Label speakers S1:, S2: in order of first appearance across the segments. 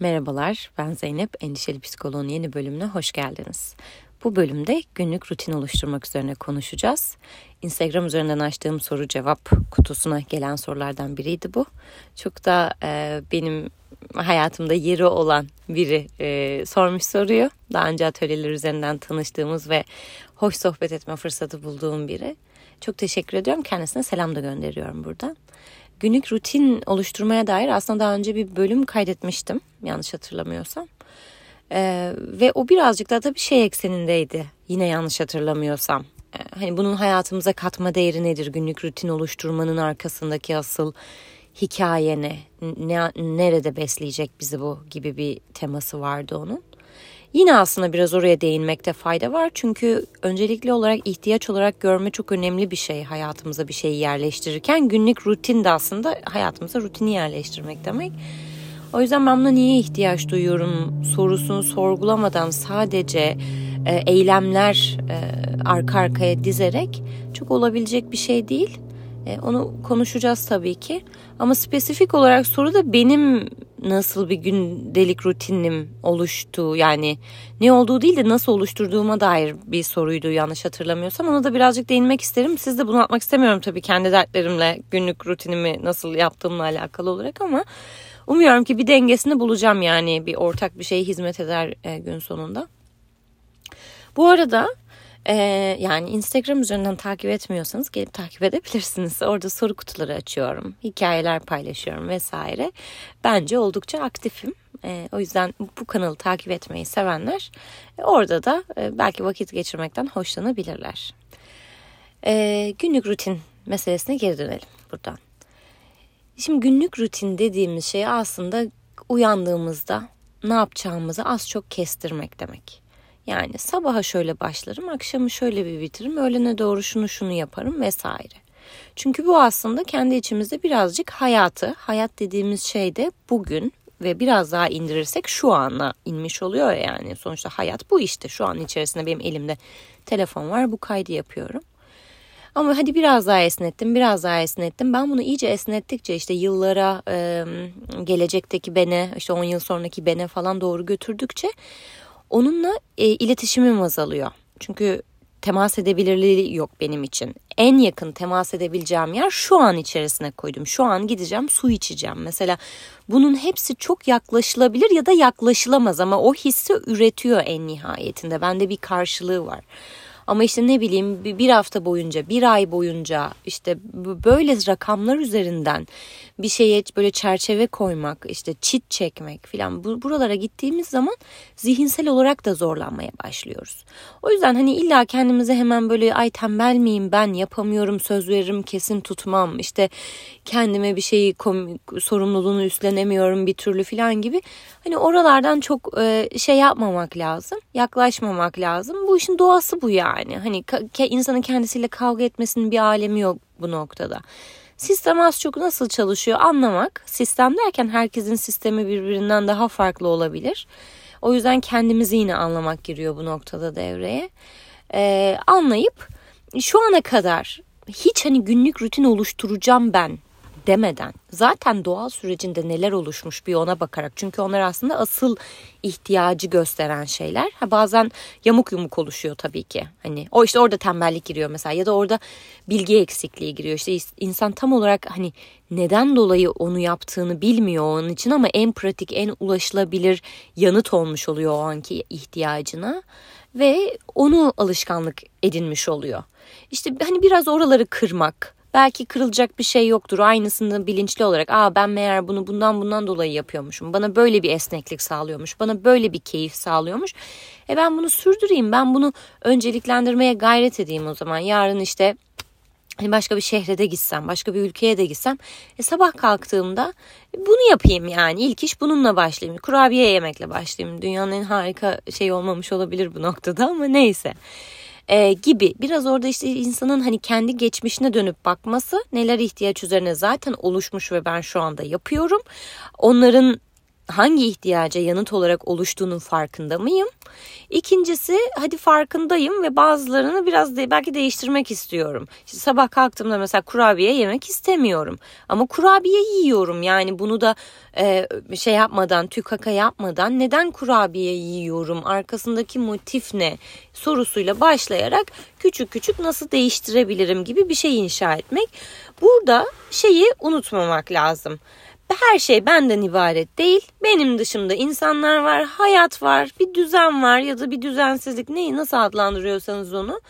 S1: Merhabalar, ben Zeynep. Endişeli Psikoloğun yeni bölümüne hoş geldiniz. Bu bölümde günlük rutin oluşturmak üzerine konuşacağız. Instagram üzerinden açtığım soru cevap kutusuna gelen sorulardan biriydi bu. Çok da e, benim hayatımda yeri olan biri e, sormuş soruyu. Daha önce atölyeler üzerinden tanıştığımız ve hoş sohbet etme fırsatı bulduğum biri. Çok teşekkür ediyorum. Kendisine selam da gönderiyorum buradan günlük rutin oluşturmaya dair aslında daha önce bir bölüm kaydetmiştim yanlış hatırlamıyorsam. Ee, ve o birazcık daha da bir şey eksenindeydi yine yanlış hatırlamıyorsam. Ee, hani bunun hayatımıza katma değeri nedir? Günlük rutin oluşturmanın arkasındaki asıl hikaye ne? ne nerede besleyecek bizi bu gibi bir teması vardı onun. Yine aslında biraz oraya değinmekte fayda var. Çünkü öncelikli olarak ihtiyaç olarak görme çok önemli bir şey hayatımıza bir şeyi yerleştirirken. Günlük rutin de aslında hayatımıza rutini yerleştirmek demek. O yüzden ben buna niye ihtiyaç duyuyorum sorusunu sorgulamadan sadece e, eylemler e, arka arkaya dizerek çok olabilecek bir şey değil. E, onu konuşacağız tabii ki. Ama spesifik olarak soru da benim nasıl bir gündelik rutinim oluştu yani ne olduğu değil de nasıl oluşturduğuma dair bir soruydu yanlış hatırlamıyorsam ona da birazcık değinmek isterim. Siz de bunu atmak istemiyorum tabii kendi dertlerimle günlük rutinimi nasıl yaptığımla alakalı olarak ama umuyorum ki bir dengesini bulacağım yani bir ortak bir şey hizmet eder e, gün sonunda. Bu arada ee, yani Instagram üzerinden takip etmiyorsanız gelip takip edebilirsiniz. Orada soru kutuları açıyorum, hikayeler paylaşıyorum vesaire. Bence oldukça aktifim. Ee, o yüzden bu kanalı takip etmeyi sevenler e, orada da e, belki vakit geçirmekten hoşlanabilirler. Ee, günlük rutin meselesine geri dönelim buradan. Şimdi günlük rutin dediğimiz şey aslında uyandığımızda ne yapacağımızı az çok kestirmek demek. Yani sabaha şöyle başlarım, akşamı şöyle bir bitiririm, öğlene doğru şunu şunu yaparım vesaire. Çünkü bu aslında kendi içimizde birazcık hayatı, hayat dediğimiz şey de bugün ve biraz daha indirirsek şu ana inmiş oluyor yani. Sonuçta hayat bu işte. Şu an içerisinde benim elimde telefon var, bu kaydı yapıyorum. Ama hadi biraz daha esnettim, biraz daha esnettim. Ben bunu iyice esnettikçe işte yıllara, gelecekteki bene, işte 10 yıl sonraki bene falan doğru götürdükçe onunla e, iletişimim azalıyor. Çünkü temas edebilirliği yok benim için. En yakın temas edebileceğim yer şu an içerisine koydum. Şu an gideceğim su içeceğim. Mesela bunun hepsi çok yaklaşılabilir ya da yaklaşılamaz ama o hissi üretiyor en nihayetinde. Bende bir karşılığı var. Ama işte ne bileyim bir hafta boyunca, bir ay boyunca işte böyle rakamlar üzerinden bir şeye böyle çerçeve koymak, işte çit çekmek filan bu, buralara gittiğimiz zaman zihinsel olarak da zorlanmaya başlıyoruz. O yüzden hani illa kendimize hemen böyle ay tembel miyim ben? Yapamıyorum söz veririm kesin tutmam. İşte kendime bir şeyi sorumluluğunu üstlenemiyorum bir türlü filan gibi. Hani oralardan çok e, şey yapmamak lazım yaklaşmamak lazım. Bu işin doğası bu yani. Hani insanın kendisiyle kavga etmesinin bir alemi yok bu noktada. Sistem az çok nasıl çalışıyor anlamak. Sistem derken herkesin sistemi birbirinden daha farklı olabilir. O yüzden kendimizi yine anlamak giriyor bu noktada devreye. Ee, anlayıp şu ana kadar hiç hani günlük rutin oluşturacağım ben demeden zaten doğal sürecinde neler oluşmuş bir ona bakarak çünkü onlar aslında asıl ihtiyacı gösteren şeyler. Ha bazen yamuk yumuk oluşuyor tabii ki. Hani o işte orada tembellik giriyor mesela ya da orada bilgi eksikliği giriyor. İşte insan tam olarak hani neden dolayı onu yaptığını bilmiyor onun için ama en pratik, en ulaşılabilir yanıt olmuş oluyor o anki ihtiyacına ve onu alışkanlık edinmiş oluyor. İşte hani biraz oraları kırmak, Belki kırılacak bir şey yoktur. Aynısını bilinçli olarak aa ben meğer bunu bundan bundan dolayı yapıyormuşum. Bana böyle bir esneklik sağlıyormuş. Bana böyle bir keyif sağlıyormuş. E ben bunu sürdüreyim. Ben bunu önceliklendirmeye gayret edeyim o zaman. Yarın işte hani başka bir şehre de gitsem, başka bir ülkeye de gitsem e sabah kalktığımda bunu yapayım yani. İlk iş bununla başlayayım. Kurabiye yemekle başlayayım. Dünyanın en harika şey olmamış olabilir bu noktada ama neyse e, gibi biraz orada işte insanın hani kendi geçmişine dönüp bakması neler ihtiyaç üzerine zaten oluşmuş ve ben şu anda yapıyorum. Onların hangi ihtiyaca yanıt olarak oluştuğunun farkında mıyım? İkincisi hadi farkındayım ve bazılarını biraz de, belki değiştirmek istiyorum. İşte sabah kalktığımda mesela kurabiye yemek istemiyorum. Ama kurabiye yiyorum yani bunu da e, şey yapmadan tükaka yapmadan neden kurabiye yiyorum arkasındaki motif ne sorusuyla başlayarak küçük küçük nasıl değiştirebilirim gibi bir şey inşa etmek. Burada şeyi unutmamak lazım her şey benden ibaret değil. Benim dışımda insanlar var, hayat var, bir düzen var ya da bir düzensizlik neyi nasıl adlandırıyorsanız onu.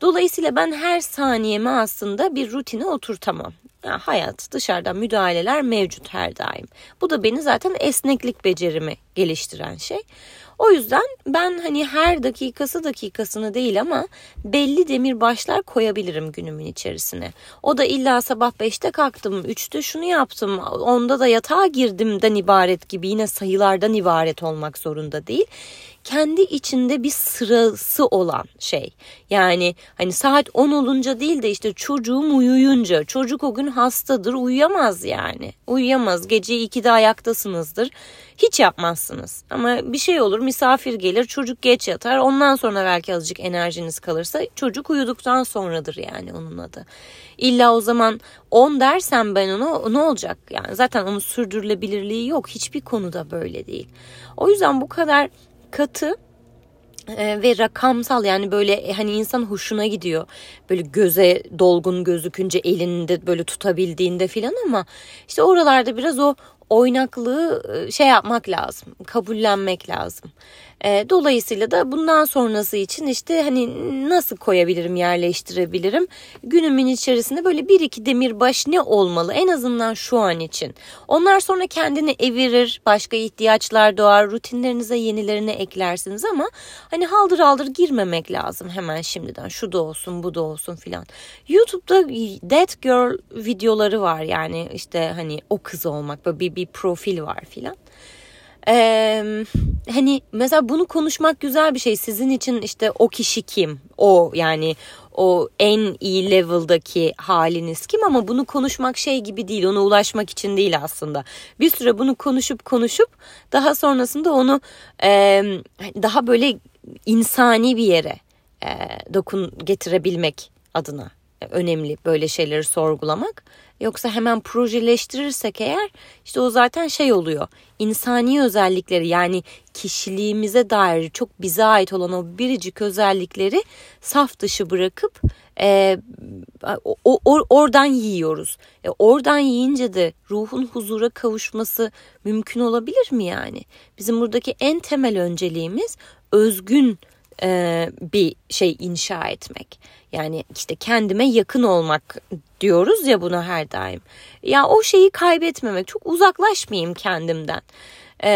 S1: Dolayısıyla ben her saniyemi aslında bir rutine oturtamam. Yani hayat, dışarıdan müdahaleler mevcut her daim. Bu da beni zaten esneklik becerimi geliştiren şey. O yüzden ben hani her dakikası dakikasını değil ama belli demir başlar koyabilirim günümün içerisine. O da illa sabah 5'te kalktım, 3'te şunu yaptım, onda da yatağa girdimden ibaret gibi yine sayılardan ibaret olmak zorunda değil kendi içinde bir sırası olan şey. Yani hani saat 10 olunca değil de işte çocuğum uyuyunca çocuk o gün hastadır uyuyamaz yani. Uyuyamaz gece 2'de ayaktasınızdır hiç yapmazsınız. Ama bir şey olur misafir gelir çocuk geç yatar ondan sonra belki azıcık enerjiniz kalırsa çocuk uyuduktan sonradır yani onun adı. İlla o zaman 10 dersem ben ona ne olacak? Yani zaten onun sürdürülebilirliği yok. Hiçbir konuda böyle değil. O yüzden bu kadar katı e, ve rakamsal yani böyle e, hani insan hoşuna gidiyor. Böyle göze dolgun gözükünce elinde böyle tutabildiğinde filan ama işte oralarda biraz o oynaklığı şey yapmak lazım, kabullenmek lazım. E, dolayısıyla da bundan sonrası için işte hani nasıl koyabilirim, yerleştirebilirim? Günümün içerisinde böyle bir iki demirbaş ne olmalı en azından şu an için. Onlar sonra kendini evirir, başka ihtiyaçlar doğar, rutinlerinize yenilerini eklersiniz ama hani haldır haldır girmemek lazım hemen şimdiden. Şu da olsun, bu da olsun filan. YouTube'da That Girl videoları var yani işte hani o kız olmak böyle bir, bir profil var filan. Ee, hani mesela bunu konuşmak güzel bir şey. Sizin için işte o kişi kim? O yani o en iyi level'daki haliniz kim ama bunu konuşmak şey gibi değil. Ona ulaşmak için değil aslında. Bir süre bunu konuşup konuşup daha sonrasında onu e, daha böyle insani bir yere e, dokun getirebilmek adına önemli böyle şeyleri sorgulamak. Yoksa hemen projeleştirirsek eğer işte o zaten şey oluyor. İnsani özellikleri yani kişiliğimize dair çok bize ait olan o biricik özellikleri saf dışı bırakıp e, o, o, oradan yiyoruz. E, oradan yiyince de ruhun huzura kavuşması mümkün olabilir mi yani? Bizim buradaki en temel önceliğimiz özgün e, bir şey inşa etmek. Yani işte kendime yakın olmak diyoruz ya buna her daim. Ya o şeyi kaybetmemek, çok uzaklaşmayayım kendimden. Ee,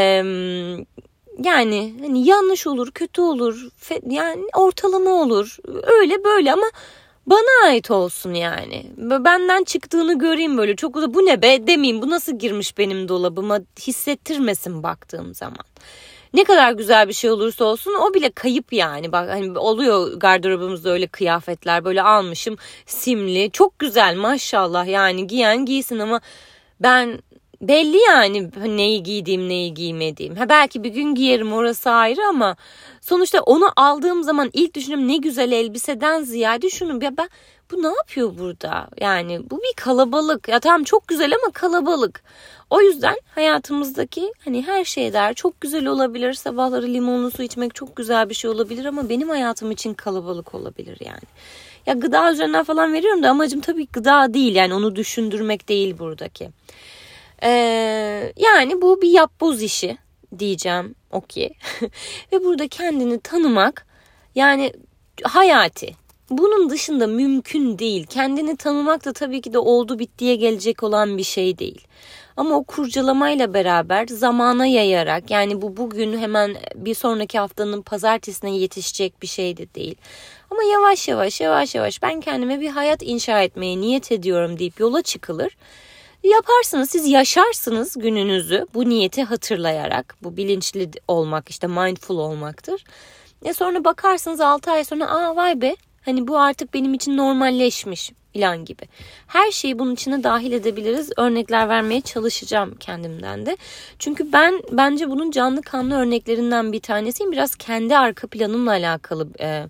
S1: yani hani yanlış olur, kötü olur, yani ortalama olur. Öyle böyle ama bana ait olsun yani. Benden çıktığını göreyim böyle çok uzak. Bu ne be demeyeyim bu nasıl girmiş benim dolabıma hissettirmesin baktığım zaman ne kadar güzel bir şey olursa olsun o bile kayıp yani. Bak hani oluyor gardırobumuzda öyle kıyafetler böyle almışım simli çok güzel maşallah yani giyen giysin ama ben belli yani neyi giydiğim neyi giymediğim. Ha belki bir gün giyerim orası ayrı ama sonuçta onu aldığım zaman ilk düşündüğüm ne güzel elbiseden ziyade şunu ya ben bu ne yapıyor burada? Yani bu bir kalabalık. Ya tamam çok güzel ama kalabalık. O yüzden hayatımızdaki hani her şey der çok güzel olabilir. Sabahları limonlu su içmek çok güzel bir şey olabilir ama benim hayatım için kalabalık olabilir yani. Ya gıda üzerinden falan veriyorum da amacım tabii gıda değil yani onu düşündürmek değil buradaki. Ee, yani bu bir yapboz işi diyeceğim okey. Ve burada kendini tanımak yani hayati bunun dışında mümkün değil. Kendini tanımak da tabii ki de oldu bittiye gelecek olan bir şey değil. Ama o kurcalamayla beraber zamana yayarak yani bu bugün hemen bir sonraki haftanın pazartesine yetişecek bir şey de değil. Ama yavaş yavaş yavaş yavaş ben kendime bir hayat inşa etmeye niyet ediyorum deyip yola çıkılır. Yaparsınız siz yaşarsınız gününüzü bu niyeti hatırlayarak bu bilinçli olmak işte mindful olmaktır. E sonra bakarsınız 6 ay sonra aa vay be Hani bu artık benim için normalleşmiş. filan gibi. Her şeyi bunun içine dahil edebiliriz. Örnekler vermeye çalışacağım kendimden de. Çünkü ben bence bunun canlı kanlı örneklerinden bir tanesiyim. Biraz kendi arka planımla alakalı e,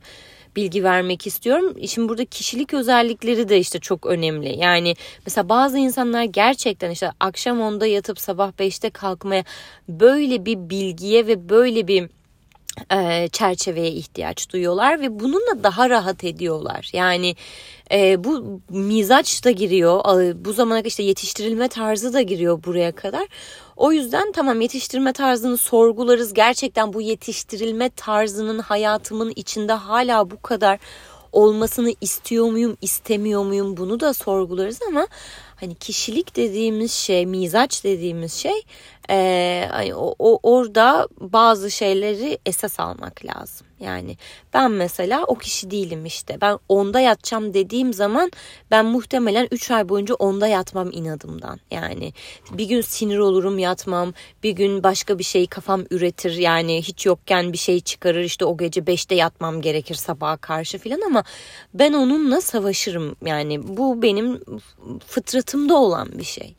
S1: bilgi vermek istiyorum. Şimdi burada kişilik özellikleri de işte çok önemli. Yani mesela bazı insanlar gerçekten işte akşam 10'da yatıp sabah 5'te kalkmaya böyle bir bilgiye ve böyle bir e, çerçeveye ihtiyaç duyuyorlar ve bununla daha rahat ediyorlar. Yani e, bu mizaç da giriyor. Bu zamana işte yetiştirilme tarzı da giriyor buraya kadar. O yüzden tamam yetiştirme tarzını sorgularız. Gerçekten bu yetiştirilme tarzının hayatımın içinde hala bu kadar olmasını istiyor muyum, istemiyor muyum bunu da sorgularız ama hani kişilik dediğimiz şey, mizaç dediğimiz şey e, o, o, orada bazı şeyleri esas almak lazım. Yani ben mesela o kişi değilim işte. Ben onda yatacağım dediğim zaman ben muhtemelen 3 ay boyunca onda yatmam inadımdan. Yani bir gün sinir olurum yatmam. Bir gün başka bir şey kafam üretir. Yani hiç yokken bir şey çıkarır. işte o gece 5'te yatmam gerekir sabaha karşı filan ama ben onunla savaşırım. Yani bu benim fıtratımda olan bir şey.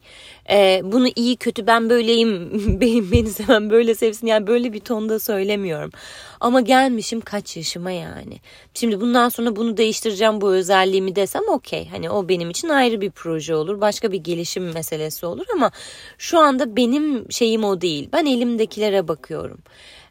S1: Ee, bunu iyi kötü ben böyleyim beni, beni seven böyle sevsin yani böyle bir tonda söylemiyorum. Ama gelmişim kaç yaşıma yani. Şimdi bundan sonra bunu değiştireceğim bu özelliğimi desem okey. Hani o benim için ayrı bir proje olur. Başka bir gelişim meselesi olur ama şu anda benim şeyim o değil. Ben elimdekilere bakıyorum.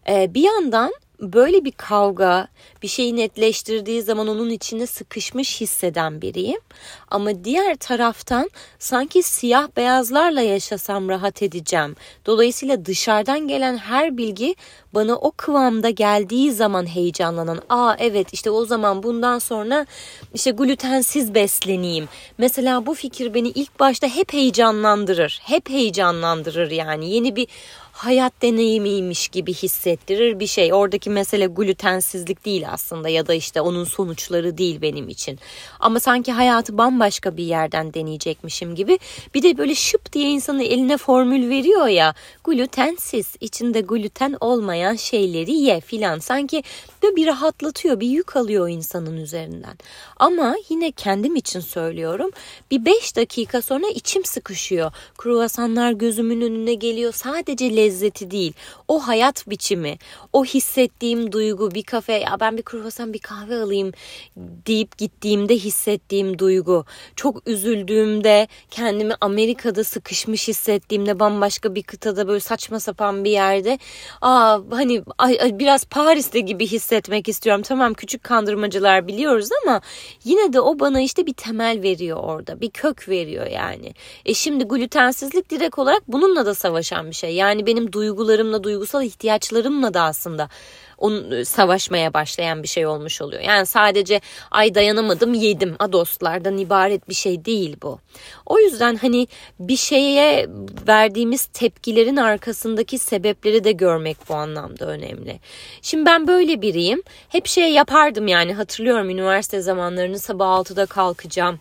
S1: Ee, bir yandan böyle bir kavga bir şeyi netleştirdiği zaman onun içine sıkışmış hisseden biriyim. Ama diğer taraftan sanki siyah beyazlarla yaşasam rahat edeceğim. Dolayısıyla dışarıdan gelen her bilgi bana o kıvamda geldiği zaman heyecanlanan. Aa evet işte o zaman bundan sonra işte glutensiz besleneyim. Mesela bu fikir beni ilk başta hep heyecanlandırır. Hep heyecanlandırır yani. Yeni bir hayat deneyimiymiş gibi hissettirir bir şey. Oradaki mesele glutensizlik değil aslında ya da işte onun sonuçları değil benim için. Ama sanki hayatı bambaşka bir yerden deneyecekmişim gibi. Bir de böyle şıp diye insanın eline formül veriyor ya. Glutensiz, içinde gluten olmayan şeyleri ye filan. Sanki böyle bir rahatlatıyor, bir yük alıyor insanın üzerinden. Ama yine kendim için söylüyorum. Bir beş dakika sonra içim sıkışıyor. Kruvasanlar gözümün önüne geliyor. Sadece lezzeti değil. O hayat biçimi, o hissettiğim duygu bir kafe ya ben bir kruvasan bir kahve alayım deyip gittiğimde hissettiğim duygu. Çok üzüldüğümde kendimi Amerika'da sıkışmış hissettiğimde bambaşka bir kıtada böyle saçma sapan bir yerde aa hani biraz Paris'te gibi hissetmek istiyorum. Tamam küçük kandırmacılar biliyoruz ama yine de o bana işte bir temel veriyor orada. Bir kök veriyor yani. E şimdi glutensizlik direkt olarak bununla da savaşan bir şey. Yani benim duygularımla, duygusal ihtiyaçlarımla da aslında onun e, savaşmaya başlayan bir şey olmuş oluyor. Yani sadece ay dayanamadım yedim a dostlardan ibaret bir şey değil bu. O yüzden hani bir şeye verdiğimiz tepkilerin arkasındaki sebepleri de görmek bu anlamda önemli. Şimdi ben böyle biriyim. Hep şey yapardım yani hatırlıyorum üniversite zamanlarını sabah 6'da kalkacağım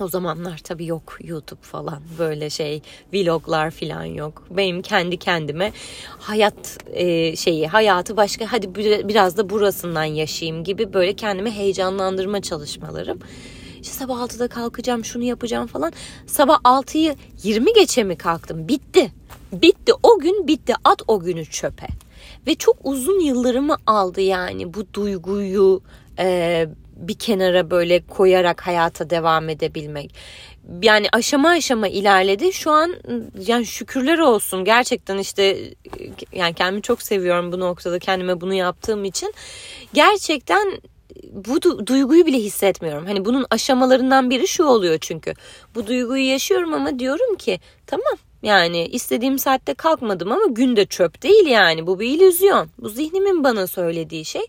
S1: o zamanlar tabii yok YouTube falan böyle şey vloglar falan yok. Benim kendi kendime hayat e, şeyi hayatı başka hadi biraz da burasından yaşayayım gibi böyle kendimi heyecanlandırma çalışmalarım. İşte sabah 6'da kalkacağım şunu yapacağım falan. Sabah 6'yı 20 geçe mi kalktım? Bitti. Bitti. O gün bitti. At o günü çöpe. Ve çok uzun yıllarımı aldı yani bu duyguyu e, bir kenara böyle koyarak hayata devam edebilmek. Yani aşama aşama ilerledi. Şu an yani şükürler olsun. Gerçekten işte yani kendimi çok seviyorum bu noktada kendime bunu yaptığım için. Gerçekten bu du- duyguyu bile hissetmiyorum. Hani bunun aşamalarından biri şu oluyor çünkü. Bu duyguyu yaşıyorum ama diyorum ki tamam yani istediğim saatte kalkmadım ama gün de çöp değil yani. Bu bir illüzyon. Bu zihnimin bana söylediği şey.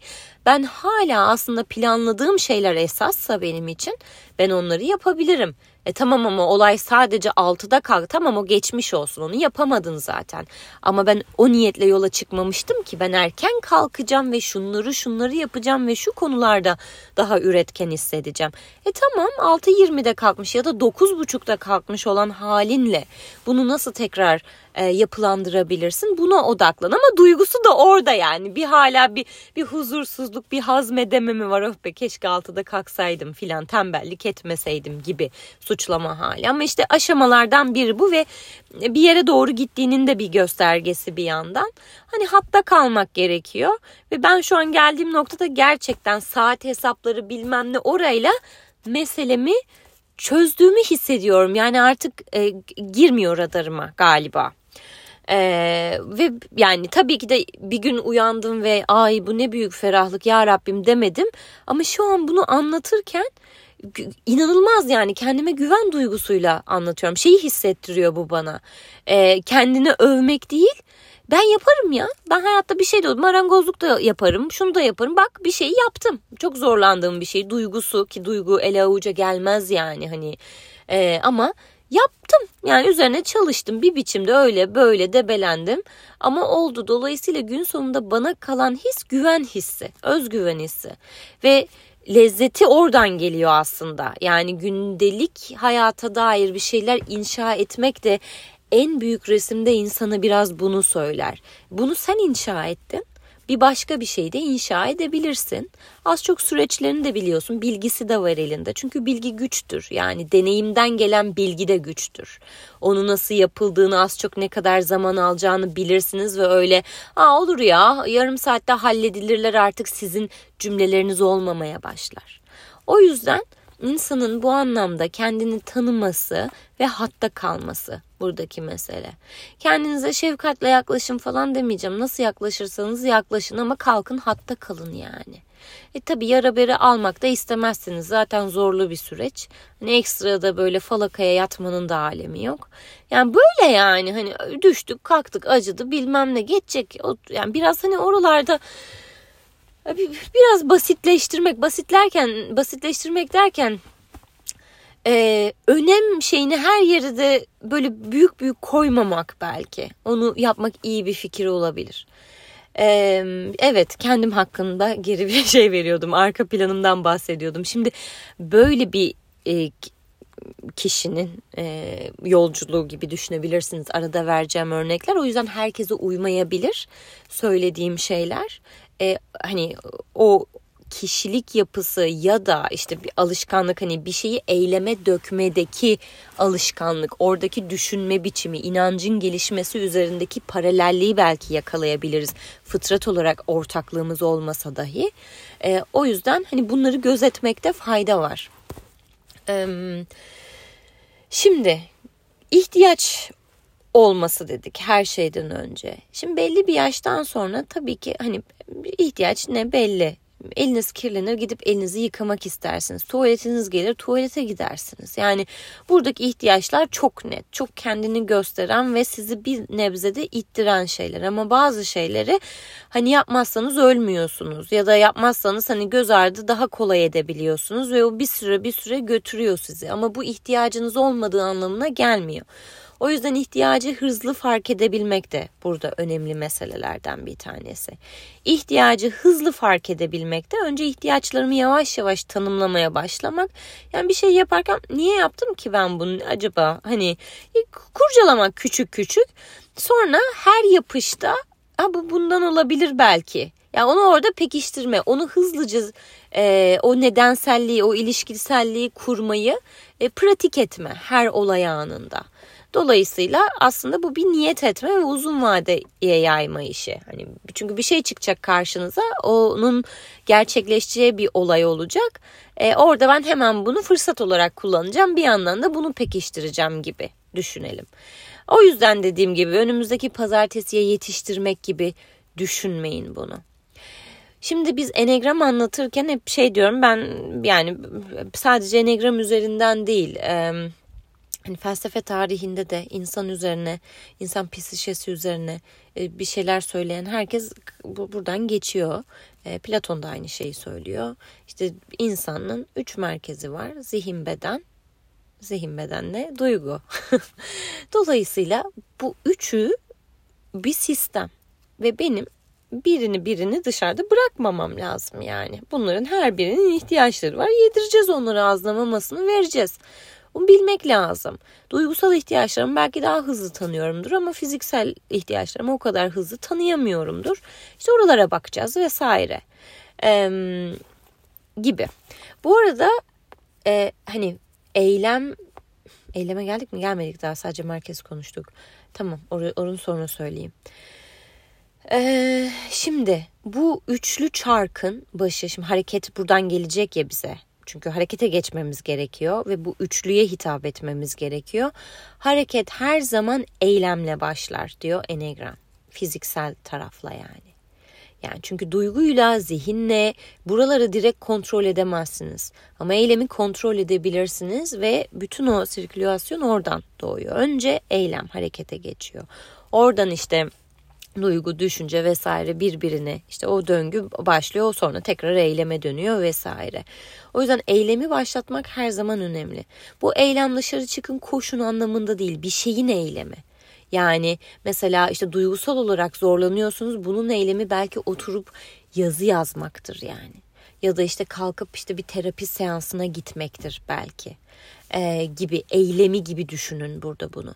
S1: Ben hala aslında planladığım şeyler esassa benim için ben onları yapabilirim. E tamam ama olay sadece 6'da kalk. Tamam o geçmiş olsun onu yapamadın zaten. Ama ben o niyetle yola çıkmamıştım ki ben erken kalkacağım ve şunları şunları yapacağım ve şu konularda daha üretken hissedeceğim. E tamam 6.20'de kalkmış ya da 9.30'da kalkmış olan halinle bunu nasıl tekrar e, yapılandırabilirsin. Buna odaklan ama duygusu da orada yani. Bir hala bir bir huzursuzluk, bir hazmedememi var. Oh be keşke altıda kalksaydım filan tembellik etmeseydim gibi suçlama hali. Ama işte aşamalardan biri bu ve bir yere doğru gittiğinin de bir göstergesi bir yandan. Hani hatta kalmak gerekiyor ve ben şu an geldiğim noktada gerçekten saat hesapları bilmem ne orayla meselemi çözdüğümü hissediyorum. Yani artık e, girmiyor radarıma galiba. Ee, ve yani tabii ki de bir gün uyandım ve ay bu ne büyük ferahlık ya Rabbim demedim. Ama şu an bunu anlatırken inanılmaz yani kendime güven duygusuyla anlatıyorum. Şeyi hissettiriyor bu bana. Ee, kendini övmek değil ben yaparım ya. Ben hayatta bir şey diyordum. Marangozluk da yaparım. Şunu da yaparım. Bak bir şeyi yaptım. Çok zorlandığım bir şey. Duygusu ki duygu ele avuca gelmez yani hani. Ee, ama yaptım. Yani üzerine çalıştım. Bir biçimde öyle böyle debelendim. Ama oldu. Dolayısıyla gün sonunda bana kalan his güven hissi. Özgüven hissi. Ve lezzeti oradan geliyor aslında. Yani gündelik hayata dair bir şeyler inşa etmek de en büyük resimde insana biraz bunu söyler. Bunu sen inşa ettin. Bir başka bir şey de inşa edebilirsin. Az çok süreçlerini de biliyorsun. Bilgisi de var elinde. Çünkü bilgi güçtür. Yani deneyimden gelen bilgi de güçtür. Onu nasıl yapıldığını az çok ne kadar zaman alacağını bilirsiniz ve öyle Aa, olur ya yarım saatte halledilirler artık sizin cümleleriniz olmamaya başlar. O yüzden insanın bu anlamda kendini tanıması ve hatta kalması buradaki mesele. Kendinize şefkatle yaklaşın falan demeyeceğim. Nasıl yaklaşırsanız yaklaşın ama kalkın hatta kalın yani. E tabi yara beri almak da istemezsiniz. Zaten zorlu bir süreç. Hani ekstra da böyle falakaya yatmanın da alemi yok. Yani böyle yani hani düştük kalktık acıdı bilmem ne geçecek. Yani biraz hani oralarda biraz basitleştirmek basitlerken basitleştirmek derken e, önem şeyini her yere de böyle büyük büyük koymamak belki. Onu yapmak iyi bir fikir olabilir. Ee, evet kendim hakkında geri bir şey veriyordum. Arka planımdan bahsediyordum. Şimdi böyle bir e, kişinin e, yolculuğu gibi düşünebilirsiniz. Arada vereceğim örnekler. O yüzden herkese uymayabilir söylediğim şeyler e, hani o kişilik yapısı ya da işte bir alışkanlık hani bir şeyi eyleme dökmedeki alışkanlık, oradaki düşünme biçimi, inancın gelişmesi üzerindeki paralelliği belki yakalayabiliriz. Fıtrat olarak ortaklığımız olmasa dahi. E, o yüzden hani bunları gözetmekte fayda var. E, şimdi ihtiyaç olması dedik her şeyden önce. Şimdi belli bir yaştan sonra tabii ki hani ihtiyaç ne belli. Eliniz kirlenir gidip elinizi yıkamak istersiniz. Tuvaletiniz gelir tuvalete gidersiniz. Yani buradaki ihtiyaçlar çok net, çok kendini gösteren ve sizi bir nebzede ittiren şeyler. Ama bazı şeyleri hani yapmazsanız ölmüyorsunuz ya da yapmazsanız hani göz ardı daha kolay edebiliyorsunuz ve o bir süre bir süre götürüyor sizi. Ama bu ihtiyacınız olmadığı anlamına gelmiyor. O yüzden ihtiyacı hızlı fark edebilmek de burada önemli meselelerden bir tanesi. İhtiyacı hızlı fark edebilmek de önce ihtiyaçlarımı yavaş yavaş tanımlamaya başlamak. Yani bir şey yaparken niye yaptım ki ben bunu acaba? Hani kurcalamak küçük küçük. Sonra her yapışta ha bu bundan olabilir belki. Yani onu orada pekiştirme, onu hızlıca e, o nedenselliği, o ilişkiselliği kurmayı e, pratik etme her olay anında. Dolayısıyla aslında bu bir niyet etme ve uzun vadeye yayma işi. Hani çünkü bir şey çıkacak karşınıza, onun gerçekleşeceği bir olay olacak. E, orada ben hemen bunu fırsat olarak kullanacağım. Bir yandan da bunu pekiştireceğim gibi düşünelim. O yüzden dediğim gibi önümüzdeki pazartesiye yetiştirmek gibi düşünmeyin bunu. Şimdi biz enegram anlatırken hep şey diyorum ben yani sadece enegram üzerinden değil hani felsefe tarihinde de insan üzerine, insan psişesi üzerine e, bir şeyler söyleyen herkes buradan geçiyor. E, Platon da aynı şeyi söylüyor. İşte insanın üç merkezi var. Zihin, beden, zihin bedenle duygu. Dolayısıyla bu üçü bir sistem ve benim birini birini dışarıda bırakmamam lazım yani. Bunların her birinin ihtiyaçları var. Yedireceğiz onları ağzına mamasını vereceğiz. Bunu bilmek lazım. Duygusal ihtiyaçlarımı belki daha hızlı tanıyorumdur ama fiziksel ihtiyaçlarımı o kadar hızlı tanıyamıyorumdur. İşte oralara bakacağız vesaire. Ee, gibi. Bu arada e, hani eylem eyleme geldik mi gelmedik daha sadece merkez konuştuk. Tamam or onun sonra söyleyeyim. Ee, şimdi bu üçlü çarkın başı şimdi hareket buradan gelecek ya bize. Çünkü harekete geçmemiz gerekiyor ve bu üçlüye hitap etmemiz gerekiyor. Hareket her zaman eylemle başlar diyor Enneagram. Fiziksel tarafla yani. Yani çünkü duyguyla, zihinle buraları direkt kontrol edemezsiniz. Ama eylemi kontrol edebilirsiniz ve bütün o sirkülasyon oradan doğuyor. Önce eylem harekete geçiyor. Oradan işte duygu, düşünce vesaire birbirine işte o döngü başlıyor sonra tekrar eyleme dönüyor vesaire. O yüzden eylemi başlatmak her zaman önemli. Bu eylem dışarı çıkın koşun anlamında değil bir şeyin eylemi. Yani mesela işte duygusal olarak zorlanıyorsunuz bunun eylemi belki oturup yazı yazmaktır yani. Ya da işte kalkıp işte bir terapi seansına gitmektir belki e, gibi eylemi gibi düşünün burada bunu.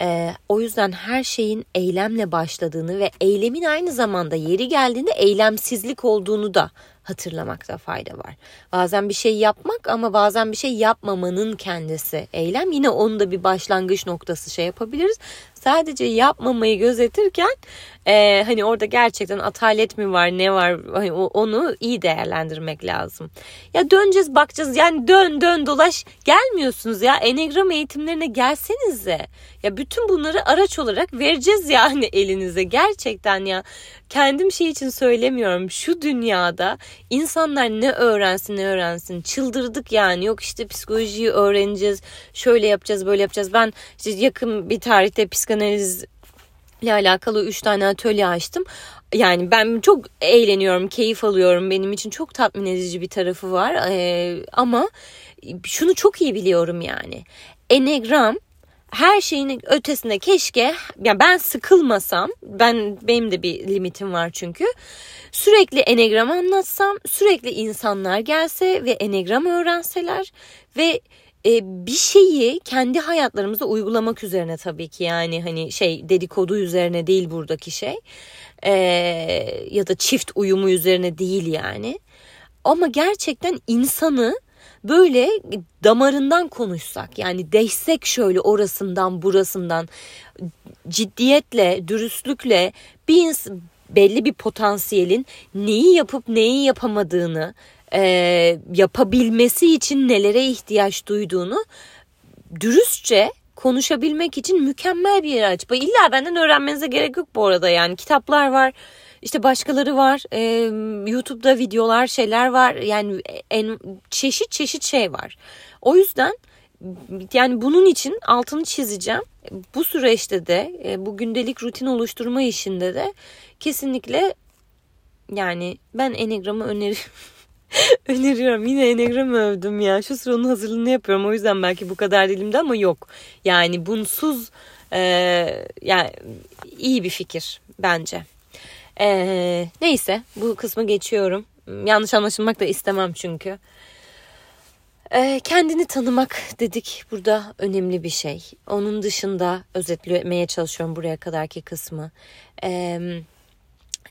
S1: E, o yüzden her şeyin eylemle başladığını ve eylemin aynı zamanda yeri geldiğinde eylemsizlik olduğunu da hatırlamakta fayda var. Bazen bir şey yapmak ama bazen bir şey yapmamanın kendisi eylem. Yine onu da bir başlangıç noktası şey yapabiliriz. Sadece yapmamayı gözetirken e, hani orada gerçekten atalet mi var ne var hani onu iyi değerlendirmek lazım. Ya döneceğiz bakacağız yani dön dön dolaş gelmiyorsunuz ya enegram eğitimlerine gelsenize. Ya bütün bunları araç olarak vereceğiz yani elinize gerçekten ya kendim şey için söylemiyorum. Şu dünyada insanlar ne öğrensin ne öğrensin çıldırdık yani. Yok işte psikolojiyi öğreneceğiz. Şöyle yapacağız böyle yapacağız. Ben işte yakın bir tarihte psikanaliz ile alakalı 3 tane atölye açtım. Yani ben çok eğleniyorum, keyif alıyorum. Benim için çok tatmin edici bir tarafı var. Ee, ama şunu çok iyi biliyorum yani. Enegram her şeyin ötesinde keşke yani ben sıkılmasam ben benim de bir limitim var çünkü sürekli enegram anlatsam sürekli insanlar gelse ve enegram öğrenseler ve e, bir şeyi kendi hayatlarımızda uygulamak üzerine tabii ki yani hani şey dedikodu üzerine değil buradaki şey. E, ya da çift uyumu üzerine değil yani. Ama gerçekten insanı böyle damarından konuşsak yani değsek şöyle orasından burasından ciddiyetle dürüstlükle bir belli bir potansiyelin neyi yapıp neyi yapamadığını e, yapabilmesi için nelere ihtiyaç duyduğunu dürüstçe konuşabilmek için mükemmel bir yer aç. İlla benden öğrenmenize gerek yok bu arada yani kitaplar var işte başkaları var. E, YouTube'da videolar şeyler var. Yani en çeşit çeşit şey var. O yüzden yani bunun için altını çizeceğim. Bu süreçte de e, bu gündelik rutin oluşturma işinde de kesinlikle yani ben Enegram'ı öneriyorum. öneriyorum. Yine Enegram'ı övdüm ya. Şu sıra onun hazırlığını yapıyorum. O yüzden belki bu kadar dilimde ama yok. Yani bunsuz e, yani iyi bir fikir bence. Ee, neyse bu kısmı geçiyorum. Yanlış anlaşılmak da istemem çünkü. Ee, kendini tanımak dedik burada önemli bir şey. Onun dışında özetlemeye çalışıyorum buraya kadarki kısmı. Ee,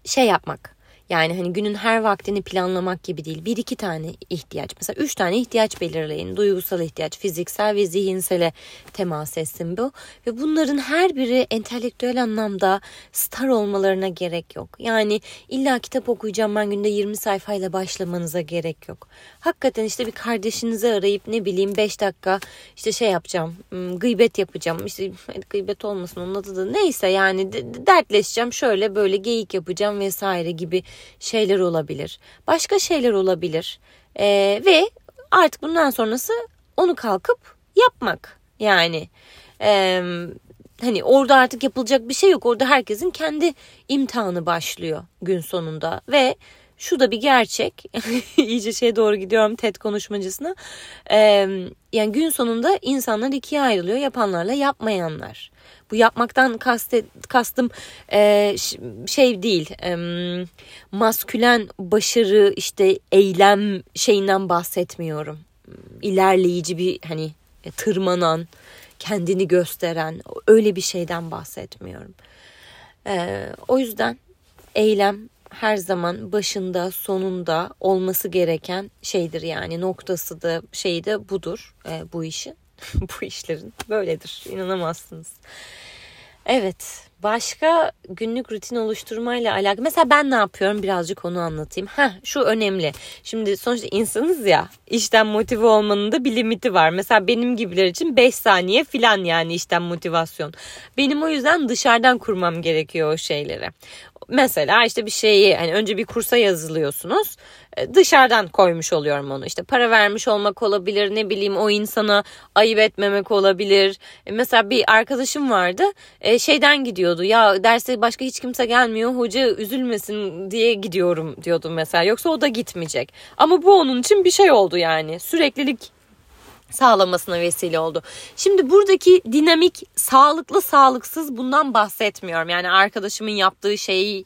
S1: şey yapmak yani hani günün her vaktini planlamak gibi değil. Bir iki tane ihtiyaç. Mesela üç tane ihtiyaç belirleyin. Duygusal ihtiyaç, fiziksel ve zihinsele temas etsin bu. Ve bunların her biri entelektüel anlamda star olmalarına gerek yok. Yani illa kitap okuyacağım ben günde 20 sayfayla başlamanıza gerek yok. Hakikaten işte bir kardeşinizi arayıp ne bileyim 5 dakika işte şey yapacağım. Gıybet yapacağım. İşte gıybet olmasın onun adı da neyse yani dertleşeceğim. Şöyle böyle geyik yapacağım vesaire gibi şeyler olabilir. Başka şeyler olabilir. E, ve artık bundan sonrası onu kalkıp yapmak. Yani e, hani orada artık yapılacak bir şey yok. Orada herkesin kendi imtihanı başlıyor gün sonunda ve şu da bir gerçek. İyice şeye doğru gidiyorum TED konuşmacısına. Ee, yani gün sonunda insanlar ikiye ayrılıyor. Yapanlarla yapmayanlar. Bu yapmaktan kastet, kastım e, şey değil. E, maskülen başarı işte eylem şeyinden bahsetmiyorum. İlerleyici bir hani e, tırmanan, kendini gösteren öyle bir şeyden bahsetmiyorum. Ee, o yüzden eylem her zaman başında sonunda olması gereken şeydir yani noktası da şeyi de budur e, bu işin bu işlerin böyledir inanamazsınız. Evet başka günlük rutin oluşturmayla alakalı mesela ben ne yapıyorum birazcık onu anlatayım. Ha şu önemli şimdi sonuçta insanız ya işten motive olmanın da bir limiti var. Mesela benim gibiler için 5 saniye filan yani işten motivasyon. Benim o yüzden dışarıdan kurmam gerekiyor o şeyleri. Mesela işte bir şeyi hani önce bir kursa yazılıyorsunuz. E, dışarıdan koymuş oluyorum onu. İşte para vermiş olmak olabilir ne bileyim o insana ayıp etmemek olabilir. E, mesela bir arkadaşım vardı e, şeyden gidiyordu ya derse başka hiç kimse gelmiyor hoca üzülmesin diye gidiyorum diyordu mesela. Yoksa o da gitmeyecek. Ama bu onun için bir şey oldu yani süreklilik sağlamasına vesile oldu. Şimdi buradaki dinamik sağlıklı sağlıksız bundan bahsetmiyorum. Yani arkadaşımın yaptığı şeyi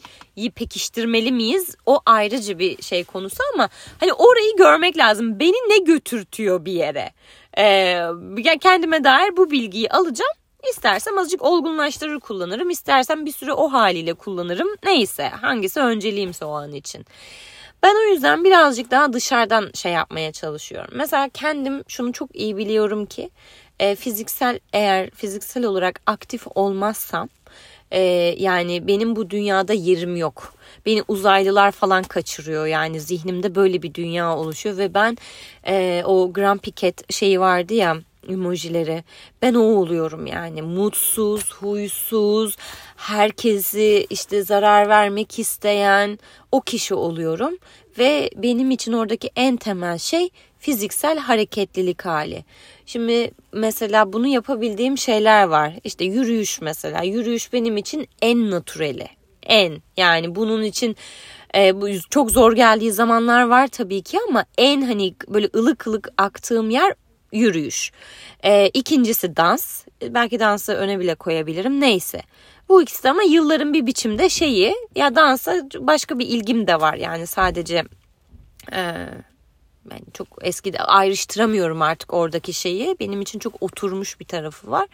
S1: pekiştirmeli miyiz? O ayrıcı bir şey konusu ama hani orayı görmek lazım. Beni ne götürtüyor bir yere? Ee, kendime dair bu bilgiyi alacağım. İstersem azıcık olgunlaştırır kullanırım. İstersem bir süre o haliyle kullanırım. Neyse hangisi önceliğimse o an için. Ben o yüzden birazcık daha dışarıdan şey yapmaya çalışıyorum. Mesela kendim şunu çok iyi biliyorum ki e, fiziksel eğer fiziksel olarak aktif olmazsam e, yani benim bu dünyada yerim yok. Beni uzaylılar falan kaçırıyor yani zihnimde böyle bir dünya oluşuyor ve ben e, o Grand Piquet şeyi vardı ya emojileri. Ben o oluyorum yani mutsuz, huysuz, herkesi işte zarar vermek isteyen o kişi oluyorum ve benim için oradaki en temel şey fiziksel hareketlilik hali. Şimdi mesela bunu yapabildiğim şeyler var. İşte yürüyüş mesela. Yürüyüş benim için en natureli. En yani bunun için e, bu çok zor geldiği zamanlar var tabii ki ama en hani böyle ılık ılık aktığım yer yürüyüş. E, ikincisi dans. Belki dansı öne bile koyabilirim. Neyse. Bu ikisi ama yılların bir biçimde şeyi ya dansa başka bir ilgim de var yani sadece e, ben çok eski ayrıştıramıyorum artık oradaki şeyi. Benim için çok oturmuş bir tarafı var.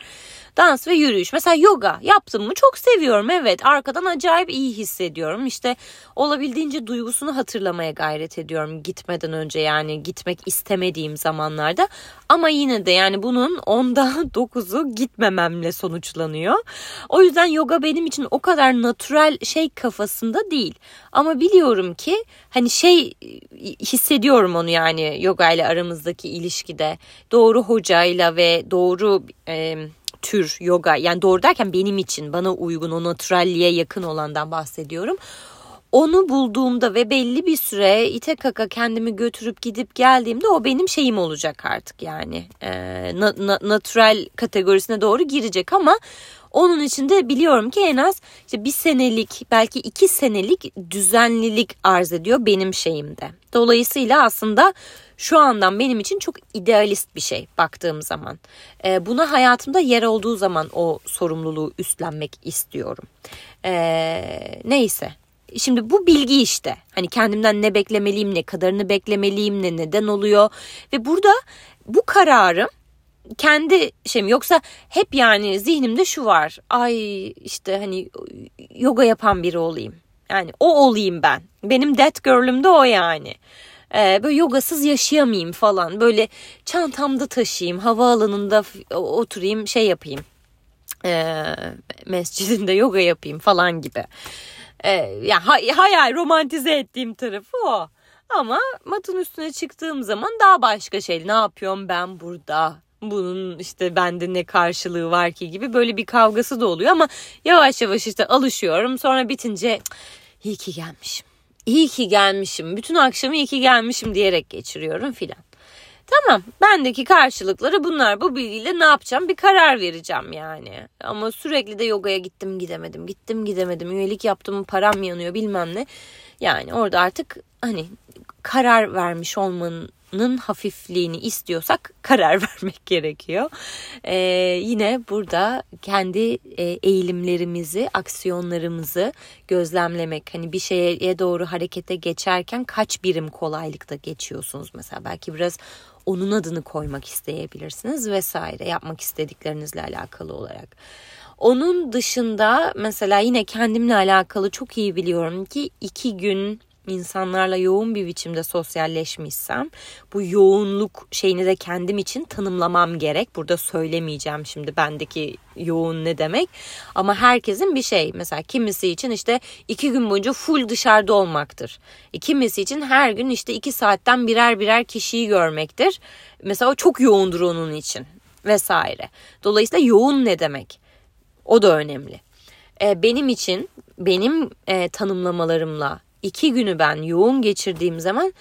S1: Dans ve yürüyüş. Mesela yoga yaptım mı çok seviyorum. Evet arkadan acayip iyi hissediyorum. İşte olabildiğince duygusunu hatırlamaya gayret ediyorum gitmeden önce yani gitmek istemediğim zamanlarda. Ama yine de yani bunun onda dokuzu gitmememle sonuçlanıyor. O yüzden yoga benim için o kadar natural şey kafasında değil. Ama biliyorum ki hani şey hissediyorum onu yani yoga ile aramızdaki ilişkide. Doğru hocayla ve doğru e, tür yoga yani doğru derken benim için bana uygun o naturalliğe yakın olandan bahsediyorum. Onu bulduğumda ve belli bir süre ite kaka kendimi götürüp gidip geldiğimde o benim şeyim olacak artık yani. E, na, na, natural kategorisine doğru girecek ama onun için de biliyorum ki en az işte bir senelik belki iki senelik düzenlilik arz ediyor benim şeyimde. Dolayısıyla aslında şu andan benim için çok idealist bir şey baktığım zaman. E, buna hayatımda yer olduğu zaman o sorumluluğu üstlenmek istiyorum. E, neyse Şimdi bu bilgi işte. Hani kendimden ne beklemeliyim, ne kadarını beklemeliyim, ne neden oluyor. Ve burada bu kararım kendi şeyim yoksa hep yani zihnimde şu var. Ay işte hani yoga yapan biri olayım. Yani o olayım ben. Benim that girl'üm de o yani. Ee, böyle yogasız yaşayamayayım falan. Böyle çantamda taşıyayım, havaalanında oturayım, şey yapayım. Ee, mescidinde yoga yapayım falan gibi. Ee, yani hay- hayal romantize ettiğim tarafı o. Ama matın üstüne çıktığım zaman daha başka şey. Ne yapıyorum ben burada? Bunun işte bende ne karşılığı var ki gibi böyle bir kavgası da oluyor ama yavaş yavaş işte alışıyorum sonra bitince iyi ki gelmişim. İyi ki gelmişim. Bütün akşamı iyi ki gelmişim diyerek geçiriyorum filan. Tamam bendeki karşılıkları bunlar bu bilgiyle ne yapacağım bir karar vereceğim yani. Ama sürekli de yogaya gittim gidemedim gittim gidemedim üyelik yaptım param yanıyor bilmem ne. Yani orada artık hani karar vermiş olmanın nın hafifliğini istiyorsak karar vermek gerekiyor. Ee, yine burada kendi e, eğilimlerimizi, aksiyonlarımızı gözlemlemek. Hani bir şeye doğru harekete geçerken kaç birim kolaylıkta geçiyorsunuz mesela. Belki biraz onun adını koymak isteyebilirsiniz vesaire yapmak istediklerinizle alakalı olarak. Onun dışında mesela yine kendimle alakalı çok iyi biliyorum ki iki gün insanlarla yoğun bir biçimde sosyalleşmişsem bu yoğunluk şeyini de kendim için tanımlamam gerek. Burada söylemeyeceğim şimdi bendeki yoğun ne demek. Ama herkesin bir şey mesela kimisi için işte iki gün boyunca full dışarıda olmaktır. E, kimisi için her gün işte iki saatten birer birer kişiyi görmektir. Mesela o çok yoğundur onun için vesaire. Dolayısıyla yoğun ne demek? O da önemli. E, benim için benim e, tanımlamalarımla iki günü ben yoğun geçirdiğim zaman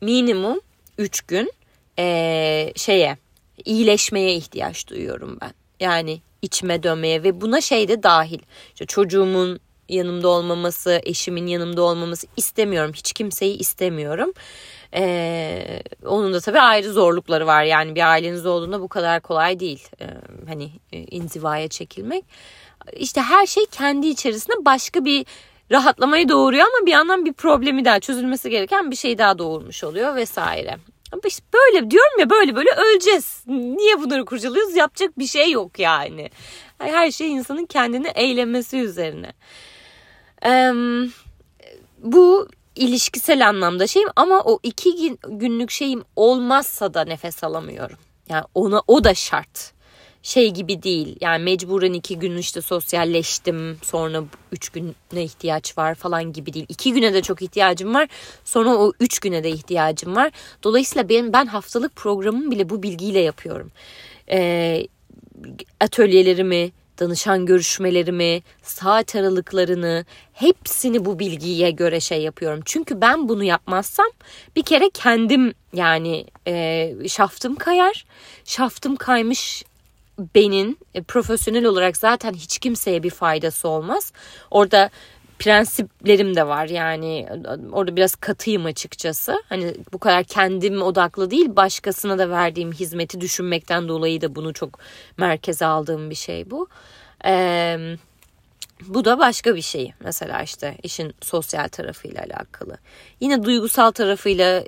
S1: minimum üç gün e, şeye iyileşmeye ihtiyaç duyuyorum ben. Yani içime dönmeye ve buna şey de dahil. İşte çocuğumun yanımda olmaması, eşimin yanımda olmaması istemiyorum. Hiç kimseyi istemiyorum. Ee, onun da tabii ayrı zorlukları var. Yani bir aileniz olduğunda bu kadar kolay değil. Ee, hani e, inzivaya çekilmek. İşte her şey kendi içerisinde başka bir rahatlamayı doğuruyor ama bir yandan bir problemi daha çözülmesi gereken bir şey daha doğurmuş oluyor vesaire. İşte böyle diyorum ya böyle böyle öleceğiz. Niye bunları kurcalıyoruz? Yapacak bir şey yok yani. Her şey insanın kendini eylemesi üzerine. Ee, bu ilişkisel anlamda şeyim ama o iki günlük şeyim olmazsa da nefes alamıyorum. Yani ona o da şart şey gibi değil. Yani mecburen iki gün işte sosyalleştim sonra üç güne ihtiyaç var falan gibi değil. İki güne de çok ihtiyacım var. Sonra o üç güne de ihtiyacım var. Dolayısıyla ben, ben haftalık programımı bile bu bilgiyle yapıyorum. Ee, atölyelerimi, danışan görüşmelerimi, saat aralıklarını hepsini bu bilgiye göre şey yapıyorum. Çünkü ben bunu yapmazsam bir kere kendim yani e, şaftım kayar. Şaftım kaymış benin e, profesyonel olarak zaten hiç kimseye bir faydası olmaz. Orada prensiplerim de var yani orada biraz katıyım açıkçası. Hani bu kadar kendim odaklı değil başkasına da verdiğim hizmeti düşünmekten dolayı da bunu çok merkeze aldığım bir şey bu. Eee bu da başka bir şey. Mesela işte işin sosyal tarafıyla alakalı. Yine duygusal tarafıyla,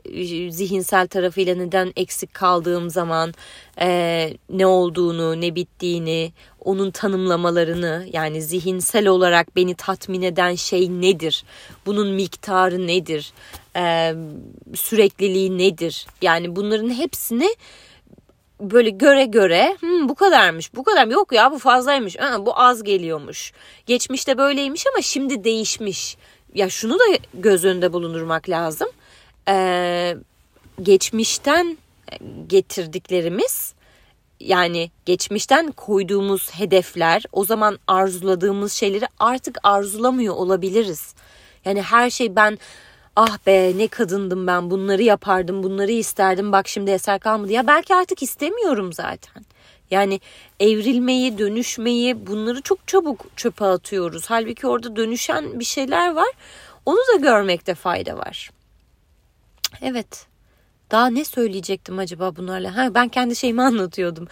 S1: zihinsel tarafıyla neden eksik kaldığım zaman e, ne olduğunu, ne bittiğini, onun tanımlamalarını yani zihinsel olarak beni tatmin eden şey nedir? Bunun miktarı nedir? E, sürekliliği nedir? Yani bunların hepsini böyle göre göre hmm, bu kadarmış bu kadar yok ya bu fazlaymış. Aa, bu az geliyormuş. Geçmişte böyleymiş ama şimdi değişmiş. Ya şunu da göz önünde bulundurmak lazım. Ee, geçmişten getirdiklerimiz yani geçmişten koyduğumuz hedefler o zaman arzuladığımız şeyleri artık arzulamıyor olabiliriz. Yani her şey ben ah be ne kadındım ben bunları yapardım bunları isterdim bak şimdi eser kalmadı ya belki artık istemiyorum zaten. Yani evrilmeyi, dönüşmeyi bunları çok çabuk çöpe atıyoruz. Halbuki orada dönüşen bir şeyler var. Onu da görmekte fayda var. Evet. Daha ne söyleyecektim acaba bunlarla? Ha, ben kendi şeyimi anlatıyordum.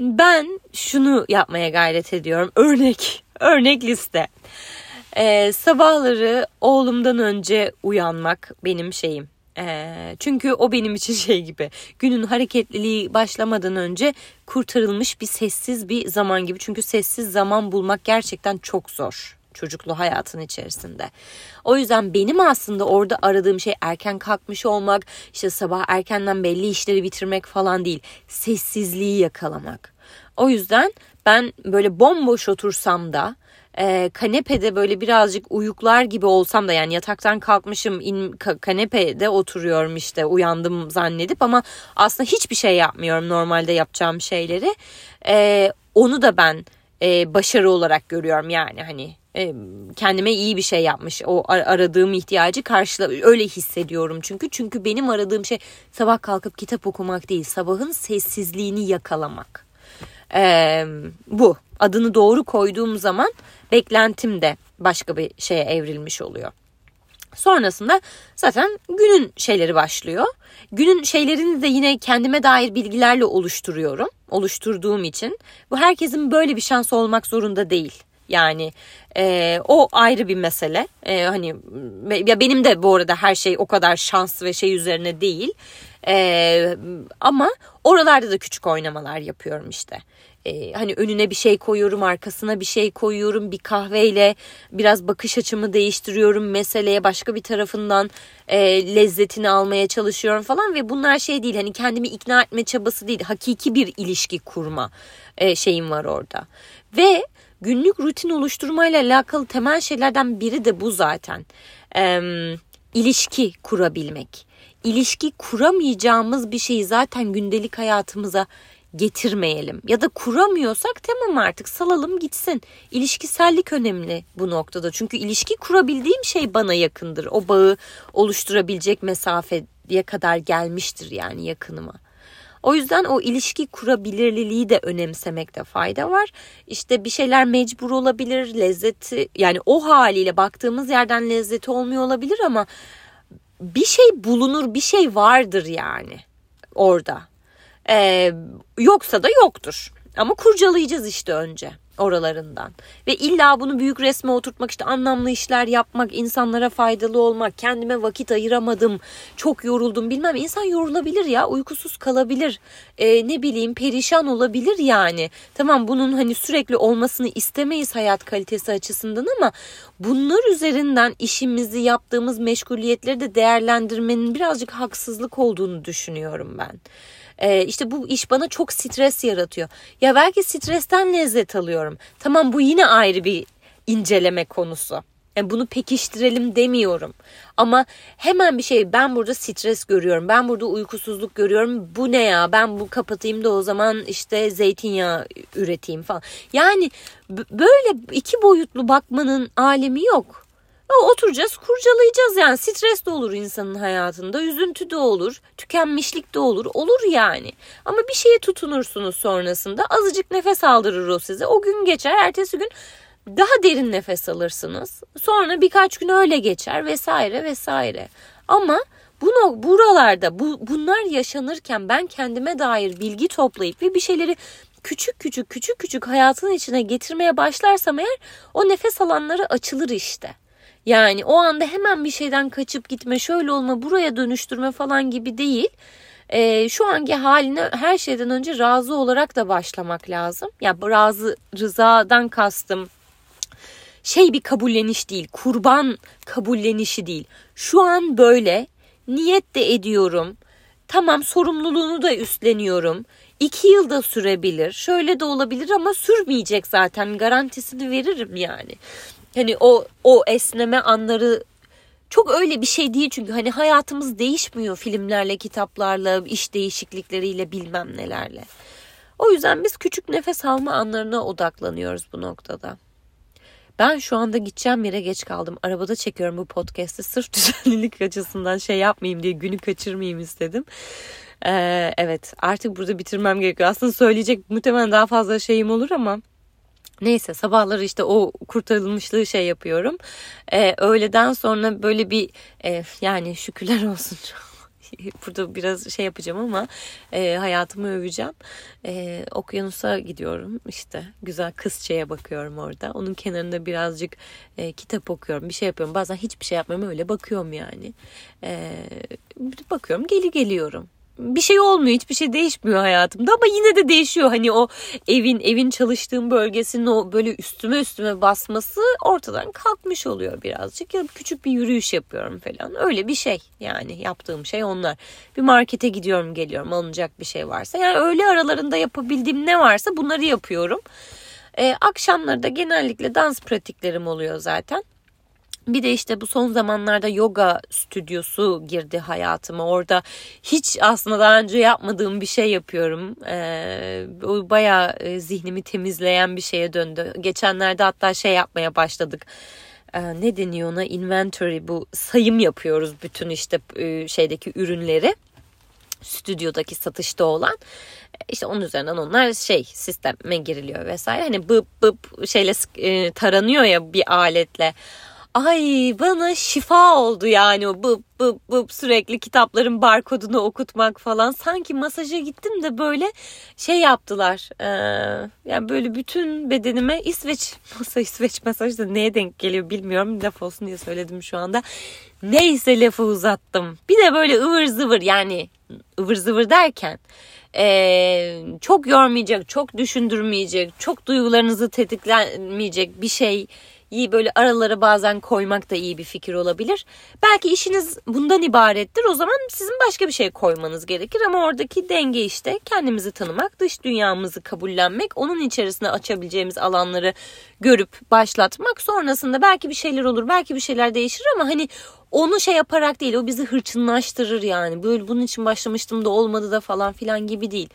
S1: Ben şunu yapmaya gayret ediyorum. Örnek, örnek liste. Ee, sabahları oğlumdan önce uyanmak benim şeyim. Ee, çünkü o benim için şey gibi günün hareketliliği başlamadan önce kurtarılmış bir sessiz bir zaman gibi. Çünkü sessiz zaman bulmak gerçekten çok zor çocuklu hayatın içerisinde. O yüzden benim aslında orada aradığım şey erken kalkmış olmak, işte sabah erkenden belli işleri bitirmek falan değil. Sessizliği yakalamak. O yüzden ben böyle bomboş otursam da e, kanepede böyle birazcık uyuklar gibi olsam da yani yataktan kalkmışım in, ka, kanepede oturuyorum işte uyandım zannedip ama aslında hiçbir şey yapmıyorum normalde yapacağım şeyleri. E, onu da ben e, başarı olarak görüyorum yani hani e, kendime iyi bir şey yapmış. O aradığım ihtiyacı karşıla öyle hissediyorum çünkü. Çünkü benim aradığım şey sabah kalkıp kitap okumak değil. Sabahın sessizliğini yakalamak. Ee, bu adını doğru koyduğum zaman beklentim de başka bir şeye evrilmiş oluyor. Sonrasında zaten günün şeyleri başlıyor. Günün şeylerini de yine kendime dair bilgilerle oluşturuyorum. Oluşturduğum için. Bu herkesin böyle bir şansı olmak zorunda değil. Yani e, o ayrı bir mesele. E, hani ya benim de bu arada her şey o kadar şans ve şey üzerine değil. E, ama oralarda da küçük oynamalar yapıyorum işte e, hani önüne bir şey koyuyorum, arkasına bir şey koyuyorum, bir kahveyle biraz bakış açımı değiştiriyorum, meseleye başka bir tarafından e, lezzetini almaya çalışıyorum falan ve bunlar şey değil hani kendimi ikna etme çabası değil, hakiki bir ilişki kurma e, şeyim var orada ve günlük rutin oluşturmayla alakalı temel şeylerden biri de bu zaten. E, ilişki kurabilmek. İlişki kuramayacağımız bir şeyi zaten gündelik hayatımıza getirmeyelim. Ya da kuramıyorsak tamam artık salalım gitsin. İlişkisellik önemli bu noktada. Çünkü ilişki kurabildiğim şey bana yakındır. O bağı oluşturabilecek mesafeye kadar gelmiştir yani yakınıma. O yüzden o ilişki kurabilirliliği de önemsemekte fayda var. İşte bir şeyler mecbur olabilir, lezzeti yani o haliyle baktığımız yerden lezzeti olmuyor olabilir ama bir şey bulunur, bir şey vardır yani orada. Ee, yoksa da yoktur. Ama kurcalayacağız işte önce oralarından. Ve illa bunu büyük resme oturtmak işte anlamlı işler yapmak, insanlara faydalı olmak, kendime vakit ayıramadım, çok yoruldum bilmem. insan yorulabilir ya, uykusuz kalabilir, ee, ne bileyim perişan olabilir yani. Tamam bunun hani sürekli olmasını istemeyiz hayat kalitesi açısından ama bunlar üzerinden işimizi yaptığımız meşguliyetleri de değerlendirmenin birazcık haksızlık olduğunu düşünüyorum ben. Ee, işte bu iş bana çok stres yaratıyor. Ya belki stresten lezzet alıyorum. Tamam bu yine ayrı bir inceleme konusu. Yani bunu pekiştirelim demiyorum. Ama hemen bir şey ben burada stres görüyorum. Ben burada uykusuzluk görüyorum. Bu ne ya? Ben bu kapatayım da o zaman işte zeytinyağı üreteyim falan. Yani böyle iki boyutlu bakmanın alemi yok. Oturacağız kurcalayacağız yani. Stres de olur insanın hayatında üzüntü de olur tükenmişlik de olur olur yani. Ama bir şeye tutunursunuz sonrasında azıcık nefes aldırır o size. O gün geçer ertesi gün daha derin nefes alırsınız. Sonra birkaç gün öyle geçer vesaire vesaire. Ama bunu buralarda bu bunlar yaşanırken ben kendime dair bilgi toplayıp ve bir şeyleri küçük küçük küçük küçük hayatın içine getirmeye başlarsam eğer o nefes alanları açılır işte. Yani o anda hemen bir şeyden kaçıp gitme, şöyle olma, buraya dönüştürme falan gibi değil. E, şu anki haline her şeyden önce razı olarak da başlamak lazım. Ya yani razı rızadan kastım şey bir kabulleniş değil, kurban kabullenişi değil. Şu an böyle niyet de ediyorum. Tamam sorumluluğunu da üstleniyorum. İki yılda sürebilir. Şöyle de olabilir ama sürmeyecek zaten. Garantisini veririm yani. Hani o o esneme anları çok öyle bir şey değil çünkü hani hayatımız değişmiyor filmlerle, kitaplarla, iş değişiklikleriyle bilmem nelerle. O yüzden biz küçük nefes alma anlarına odaklanıyoruz bu noktada. Ben şu anda gideceğim yere geç kaldım. Arabada çekiyorum bu podcast'i. Sırf düzenlilik açısından şey yapmayayım diye günü kaçırmayayım istedim. Ee, evet artık burada bitirmem gerekiyor. Aslında söyleyecek muhtemelen daha fazla şeyim olur ama Neyse sabahları işte o kurtarılmışlığı şey yapıyorum. Ee, öğleden sonra böyle bir e, yani şükürler olsun. Burada biraz şey yapacağım ama e, hayatımı öveceğim. E, okyanusa gidiyorum işte güzel kızçaya bakıyorum orada. Onun kenarında birazcık e, kitap okuyorum bir şey yapıyorum. Bazen hiçbir şey yapmıyorum öyle bakıyorum yani. E, bakıyorum geli geliyorum bir şey olmuyor hiçbir şey değişmiyor hayatımda ama yine de değişiyor. Hani o evin evin çalıştığım bölgesinin o böyle üstüme üstüme basması ortadan kalkmış oluyor birazcık. Ya küçük bir yürüyüş yapıyorum falan. Öyle bir şey yani yaptığım şey onlar. Bir markete gidiyorum geliyorum alınacak bir şey varsa. Yani öğle aralarında yapabildiğim ne varsa bunları yapıyorum. Ee, akşamları da genellikle dans pratiklerim oluyor zaten bir de işte bu son zamanlarda yoga stüdyosu girdi hayatıma. Orada hiç aslında daha önce yapmadığım bir şey yapıyorum. Ee, o bayağı e, zihnimi temizleyen bir şeye döndü. Geçenlerde hatta şey yapmaya başladık. Ee, ne deniyor ona? Inventory bu sayım yapıyoruz bütün işte e, şeydeki ürünleri stüdyodaki satışta olan işte onun üzerinden onlar şey sisteme giriliyor vesaire hani bıp bıp şeyle e, taranıyor ya bir aletle ay bana şifa oldu yani o bıp bıp bıp sürekli kitapların barkodunu okutmak falan. Sanki masaja gittim de böyle şey yaptılar. Ee, yani böyle bütün bedenime İsveç masa İsveç masajı da neye denk geliyor bilmiyorum. Laf olsun diye söyledim şu anda. Neyse lafı uzattım. Bir de böyle ıvır zıvır yani ıvır zıvır derken e, çok yormayacak, çok düşündürmeyecek, çok duygularınızı tetiklemeyecek bir şey iyi böyle aralara bazen koymak da iyi bir fikir olabilir. Belki işiniz bundan ibarettir. O zaman sizin başka bir şey koymanız gerekir ama oradaki denge işte kendimizi tanımak, dış dünyamızı kabullenmek, onun içerisine açabileceğimiz alanları görüp başlatmak. Sonrasında belki bir şeyler olur, belki bir şeyler değişir ama hani onu şey yaparak değil o bizi hırçınlaştırır yani. Böyle bunun için başlamıştım da olmadı da falan filan gibi değil.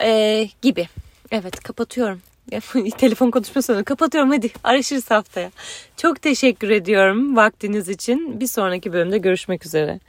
S1: Ee, gibi. Evet kapatıyorum. Telefon konuşmasını kapatıyorum hadi araşırız haftaya. Çok teşekkür ediyorum vaktiniz için. Bir sonraki bölümde görüşmek üzere.